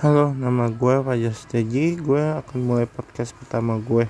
Halo, nama gue Fajar Setiaji. Gue akan mulai podcast pertama gue.